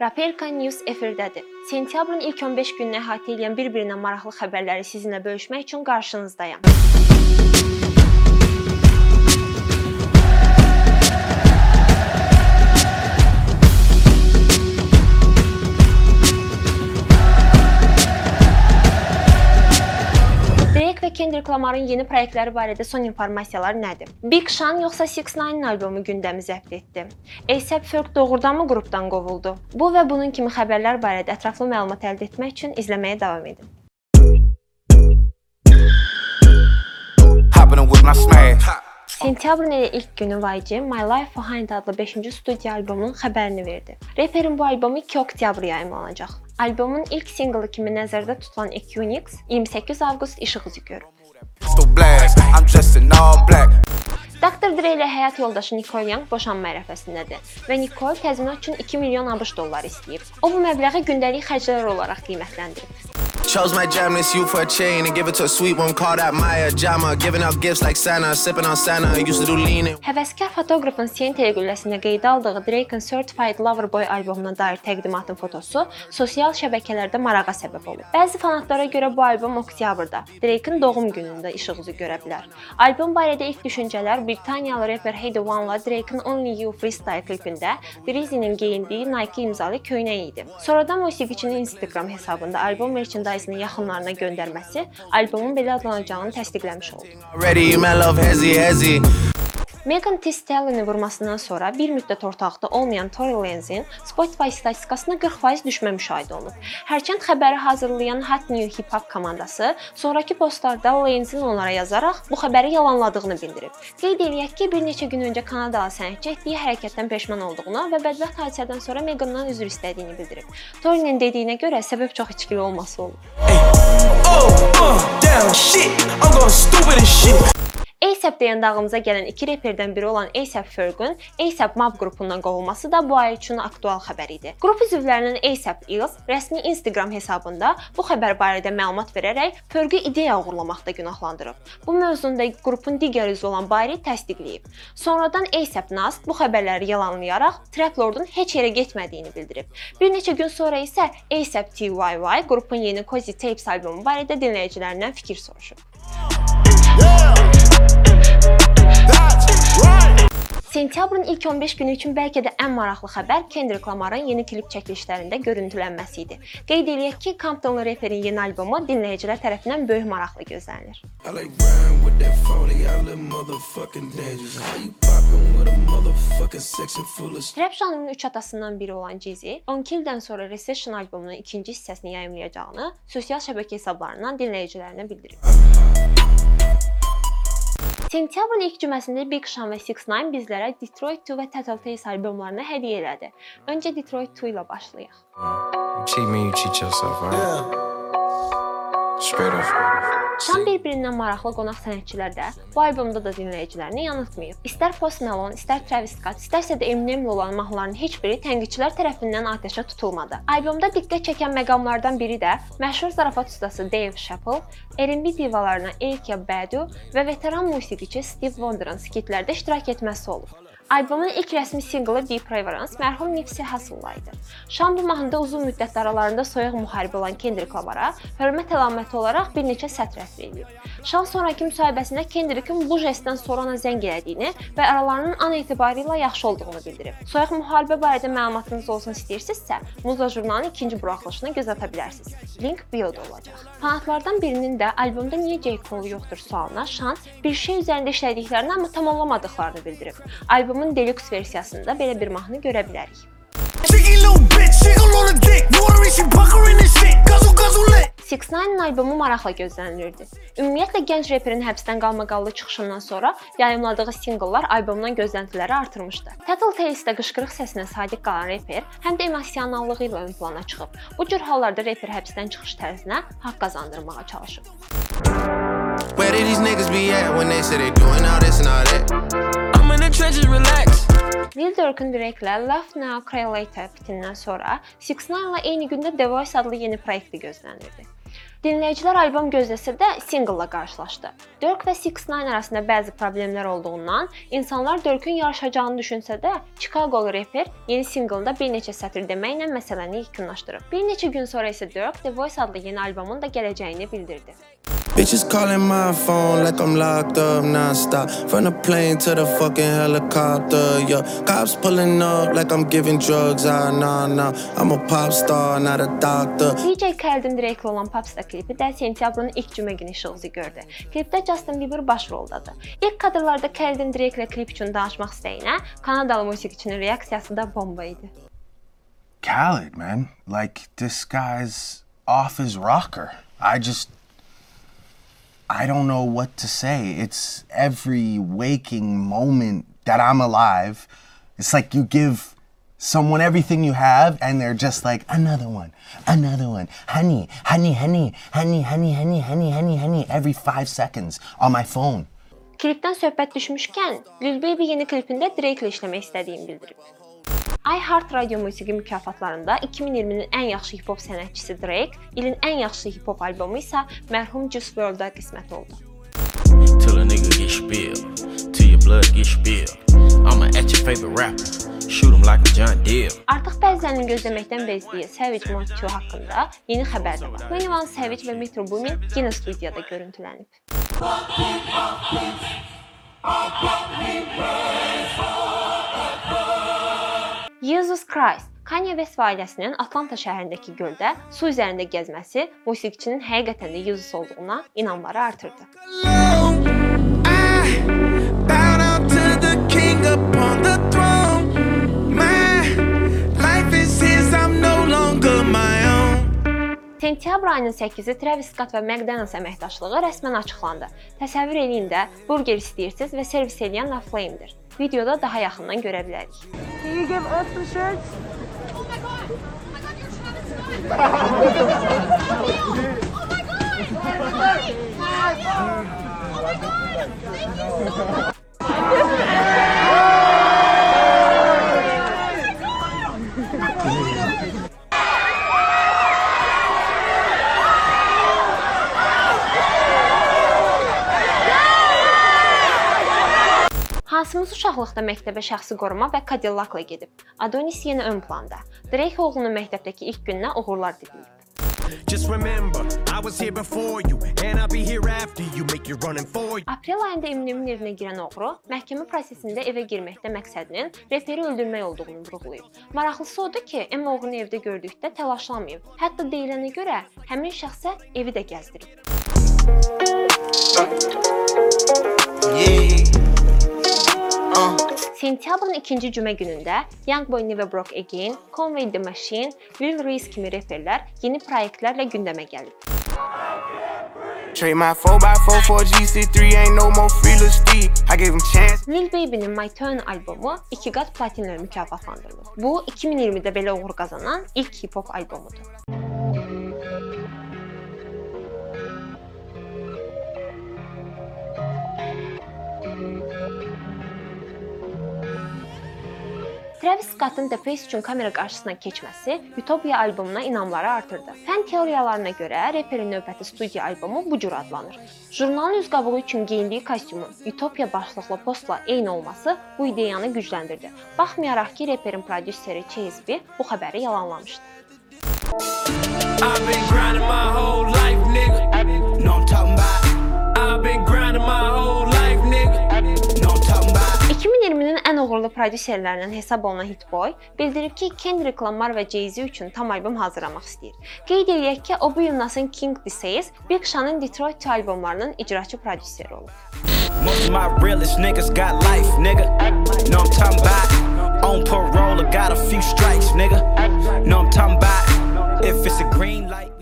Raperka News efirdədir. Sentyabrın ilk 15 gününü əhatə edən bir-birindən maraqlı xəbərləri sizinlə bölüşmək üçün qarşınızdayam. Kendrick Lamar'ın yeni proyektləri barədə son informasiyalar nədir? Big Sean yoxsa 6ix9ine albomu gündəmi zəbt etdi? A$AP Ferg doğrudanmı qrupdan qovuldu? Bu və bunun kimi xəbərlər barədə ətraflı məlumat əldə etmək üçün izləməyə davam edin. Sentyabrın elə ilk günü YG My Life Behind adlı 5-ci studiya albomunun xəbərini verdi. Reperin bu albomu 2 oktyabr yayımlanacaq. Albomun ilk singlı kimi nəzərdə tutulan Equinix 28 avqust işıq üzü görüb. Dr. Dre ilə həyat yoldaşı Nicole Young boşanma ərəfəsindədir və Nicole təzminat üçün 2 milyon ABŞ dolları istəyib. O bu məbləği gündəlik xərclər olaraq qiymətləndirib. Chose my Japanese youth for a chain and give it to a sweet one called out Maya Jama. Giving out gifts like Santa, sipping on Santa. Used to do lean Həvəskar fotoqrafın CN teleqülləsində qeydə aldığı Drake-in Certified Lover Boy albomuna dair təqdimatın fotosu sosial şəbəkələrdə marağa səbəb olub. Bəzi fanatlara görə bu albom oktyabrda, Drake-in doğum günündə işıq üzü görə bilər. Albom barədə ilk düşüncələr Britaniyalı reper Heidi One-la Drake-in Only You freestyle klipində Breezy'nin geyindiyi Nike imzalı köynək idi. Sonradan musiqiçinin Instagram hesabında albom merchandise-ını yaxınlarına göndərməsi albomun belə adlanacağını təsdiqləmiş oldu. Megan Thee Stallion'ı vurmasından sonra bir müddət ortaqda olmayan Tory Lanez'in Spotify statistikasına 40% düşmə müşahidə olunub. Hərçənd xəbəri hazırlayan Hot New Hip Hop komandası sonrakı postlarda Lanez'in onlara yazaraq bu xəbəri yalanladığını bildirib. Qeyd eləyək ki, bir neçə gün öncə Kanadalı sənətçi etdiyi hərəkətdən peşman olduğunu və bədbəxt hadisədən sonra Megandan üzr istədiyini bildirib. Tory'nin dediyinə görə səbəb çox içkili olması olub. Oh, uh, damn shit. I'm going stupid as shit. ASAP deyəndə ağlımıza gələn iki reperdən biri olan ASAP Ferg'ün ASAP Mob qrupundan qovulması da bu ay üçün aktual xəbər idi. Qrup üzvlərinin ASAP Ills rəsmi Instagram hesabında bu xəbər barədə məlumat verərək Ferg'ü ideya uğurlamaqda günahlandırıb. Bu mövzunda qrupun digər üzvü olan Bari təsdiqləyib. Sonradan ASAP Nas bu xəbərləri yalanlayaraq Trap Lord'un heç yerə getmədiyini bildirib. Bir neçə gün sonra isə ASAP TYY qrupun yeni Cozy Tapes albomu barədə dinləyicilərindən fikir soruşub. Sentyabrın ilk 15 günü üçün bəlkə də ən maraqlı xəbər Kendrick Lamar'ın yeni klip çəkilişlərində görüntülənməsi idi. Qeyd eləyək ki, Comptonlu reperin yeni albomu dinləyicilər tərəfindən böyük maraqla gözlənilir. I like riding with that 40, I live motherfucking dangerous. How you poppin' with a motherfucking sexy foolish? Rap janrının üç atasından biri olan Jay-Z, 12 ildən sonra Recession albomunun ikinci hissəsini yayımlayacağını sosial şəbəkə hesablarından dinləyicilərinə bildirib. Sentyabrın ilk cüməsində Big Sean və 6ix9ine bizlərə Detroit 2 və Tattle Tales albomlarını hədiyyə elədi. Öncə Detroit 2 ilə başlayaq. Cheat me, you cheat yourself, right? Straight up. Şan bir-birindən maraqlı qonaq sənətçilər də bu albomda da dinləyicilərini yanıltmayıb. İstər Post Malone, istər Travis Scott, istərsə də Eminem olan mahnıların heç biri tənqidçilər tərəfindən atəşə tutulmadı. Albomda diqqət çəkən məqamlardan biri də məşhur zarafat ustası Dave Chappelle, R&B divalarına Erykah Badu və veteran musiqiçi Steve Wonder'ın skitlərdə iştirak etməsi olub. Albomun ilk rəsmi singlı Deep Reverence mərhum Nipsey Hussle-la idi. Şan bu mahnıda uzun müddət aralarında soyuq müharibə olan Kendrick Lamar'a hörmət əlaməti olaraq bir neçə sətr rəsm edib. Şan sonrakı müsahibəsində Kendrick'in bu jestdən sonra ona zəng elədiyini və aralarının an etibarı ilə yaxşı olduğunu bildirib. Soyuq müharibə barədə məlumatınız olsun istəyirsinizsə, Muza jurnalının ikinci buraxılışını göz bilərsiniz. Link bio-da olacaq. Fanatlardan birinin də albomda niyə J. Cole yoxdur sualına Şan bir şey üzərində işlədiklərini amma tamamlamadıqlarını bildirib. Albomun deluxe versiyasında belə bir mahnı görə bilərik. Lit. 6ix9ine-ın albomu maraqla gözlənilirdi. Ümumiyyətlə gənc reperin həbsdən qalmaqallı çıxışından sonra yayımladığı singllar albomdan gözləntiləri artırmışdı. Tattle Tales-də qışqırıq səsinə sadiq qalan reper həm də emosionallığı ilə ön plana çıxıb. Bu cür hallarda reper həbsdən çıxış tərzinə haqq qazandırmağa çalışıb. Where did these niggas be at when they say they doing all this and all that? Durk'un Drake-lə Laugh Now Cry Later fitindən sonra 6ix9ine ilə eyni gündə The Voice adlı yeni proyekti gözlənirdi. Dinləyicilər albom gözləsə də single-la qarşılaşdı. Dirk və 6ix9ine arasında bəzi problemlər olduğundan insanlar Dirk'ün yarışacağını düşünsə də, Chicago reper yeni single-da bir neçə sətr deməklə məsələni yekunlaşdırıb. Bir neçə gün sonra isə Dirk The Voice adlı yeni albomun da gələcəyini bildirdi. Bitches calling my phone like I'm locked up non-stop From the plane to the fucking helicopter, yeah Cops pulling up like I'm giving drugs, ah, nah, nah I'm a pop star, not a doctor DJ Khaled Drake olan Popstar klipi də sentyabrın ilk cümə günü üzü gördü. Klipdə Justin Bieber başroldadır. İlk kadrlarda Khaled Drake ilə klip üçün danışmaq istəyinə Kanadalı musiqiçinin reaksiyası da bomba idi. Khaled, man. Like, this guy's off his rocker. I just. I don't know what to say. It's every waking moment that I'm alive. It's like you give someone everything you have, and they're just like, another one, another one. Honey, honey, honey, honey, honey, honey, honey, honey, honey, every five seconds on my phone. Klipdən söhbət düşmüşkən, Lil Baby yeni klipində Drake ilə işləmək istədiyini bildirib. iHeart Radio musiqi mükafatlarında 2020-nin ən yaxşı hip-hop sənətçisi Drake, ilin ən yaxşı hip-hop albomu isə mərhum Juice WRLD-a qismət oldu. till a nigga get spilled, till your blood get spilled. I'ma at your favorite rapper, shoot him like a John Deere. Artıq bəzilərinin gözləməkdən bezdiyi Savage Mode 2 haqqında yeni xəbər də var. 21 Savage və Metro Boomin yenə studiyada görüntülənib. Jesus Christ Kanye West ailəsinin Atlanta şəhərindəki göldə su üzərində gəzməsi musiqiçinin həqiqətən də Jesus olduğuna inamları artırdı. Sentyabr ayının 8-i Travis Scott və McDonald's əməkdaşlığı rəsmən açıqlandı. Təsəvvür eləyin də, burger istəyirsiniz və servis edən La Flame'dir. videoda daha yaxından görə bilərik. Can you give us some shirts? Oh my god! Oh my god! Thank you so much! Hansımız uşaqlıqda məktəbə şəxsi qoruma və Cadillac-la gedib. Adonis yenə ön planda. Drake oğlunun məktəbdəki ilk gününə uğurlar diləyib. Just remember, I was here before you, and I'll be here after you. Make it running for you. Aprel ayında Eminemin evinə girən oğru məhkəmə prosesində evə girməkdə məqsədinin reperi öldürmək olduğunu vurğulayıb. Maraqlısı odur ki, M oğrunu evdə gördükdə təlaşlamayıb. Hətta deyilənə görə həmin şəxsə evi də gəzdirib. Sentyabrın ikinci cümə günündə Youngboy Never Broke Again, Conway the Machine, Lil Reese kimi reperlər yeni layihələrlə gündəmə gəlib. Trade my 4x4 for a GC3, ain't no more free Steve. I gave him chance. Lil Baby'nin My Turn albomu 2 qat platinlə mükafatlandırılıb. Bu 2020-də belə uğur qazanan ilk hip-hop albomudur. Travis Scott'ın The Face üçün kamera qarşısına keçməsi Utopia albomuna inamları artırdı. Fən teoriyalarına görə reperin növbəti studiya albomu bu cür adlanır. Jurnalın üz qabuğu üçün geyindiyi kostyumun Utopia başlıqlı postla eyni olması bu ideyanı gücləndirdi. Baxmayaraq ki, reperin prodüseri Chase B bu xəbəri yalanlamışdı. I've been grinding my whole life, ən uğurlu prodüserlərindən hesab olunan Hitboy bildirib ki, Kendrick Lamar və Jay-Z üçün tam albüm hazırlamaq istəyir. Qeyd eləyək ki, o bu il Nas'ın King Disease, Big Sean'ın Detroit albomlarının icraçı prodüseri olub. Most of my realest niggas got life, nigga. Know I'm talking about on parole, I got a few strikes, nigga. Know I'm talking about if it's a green light.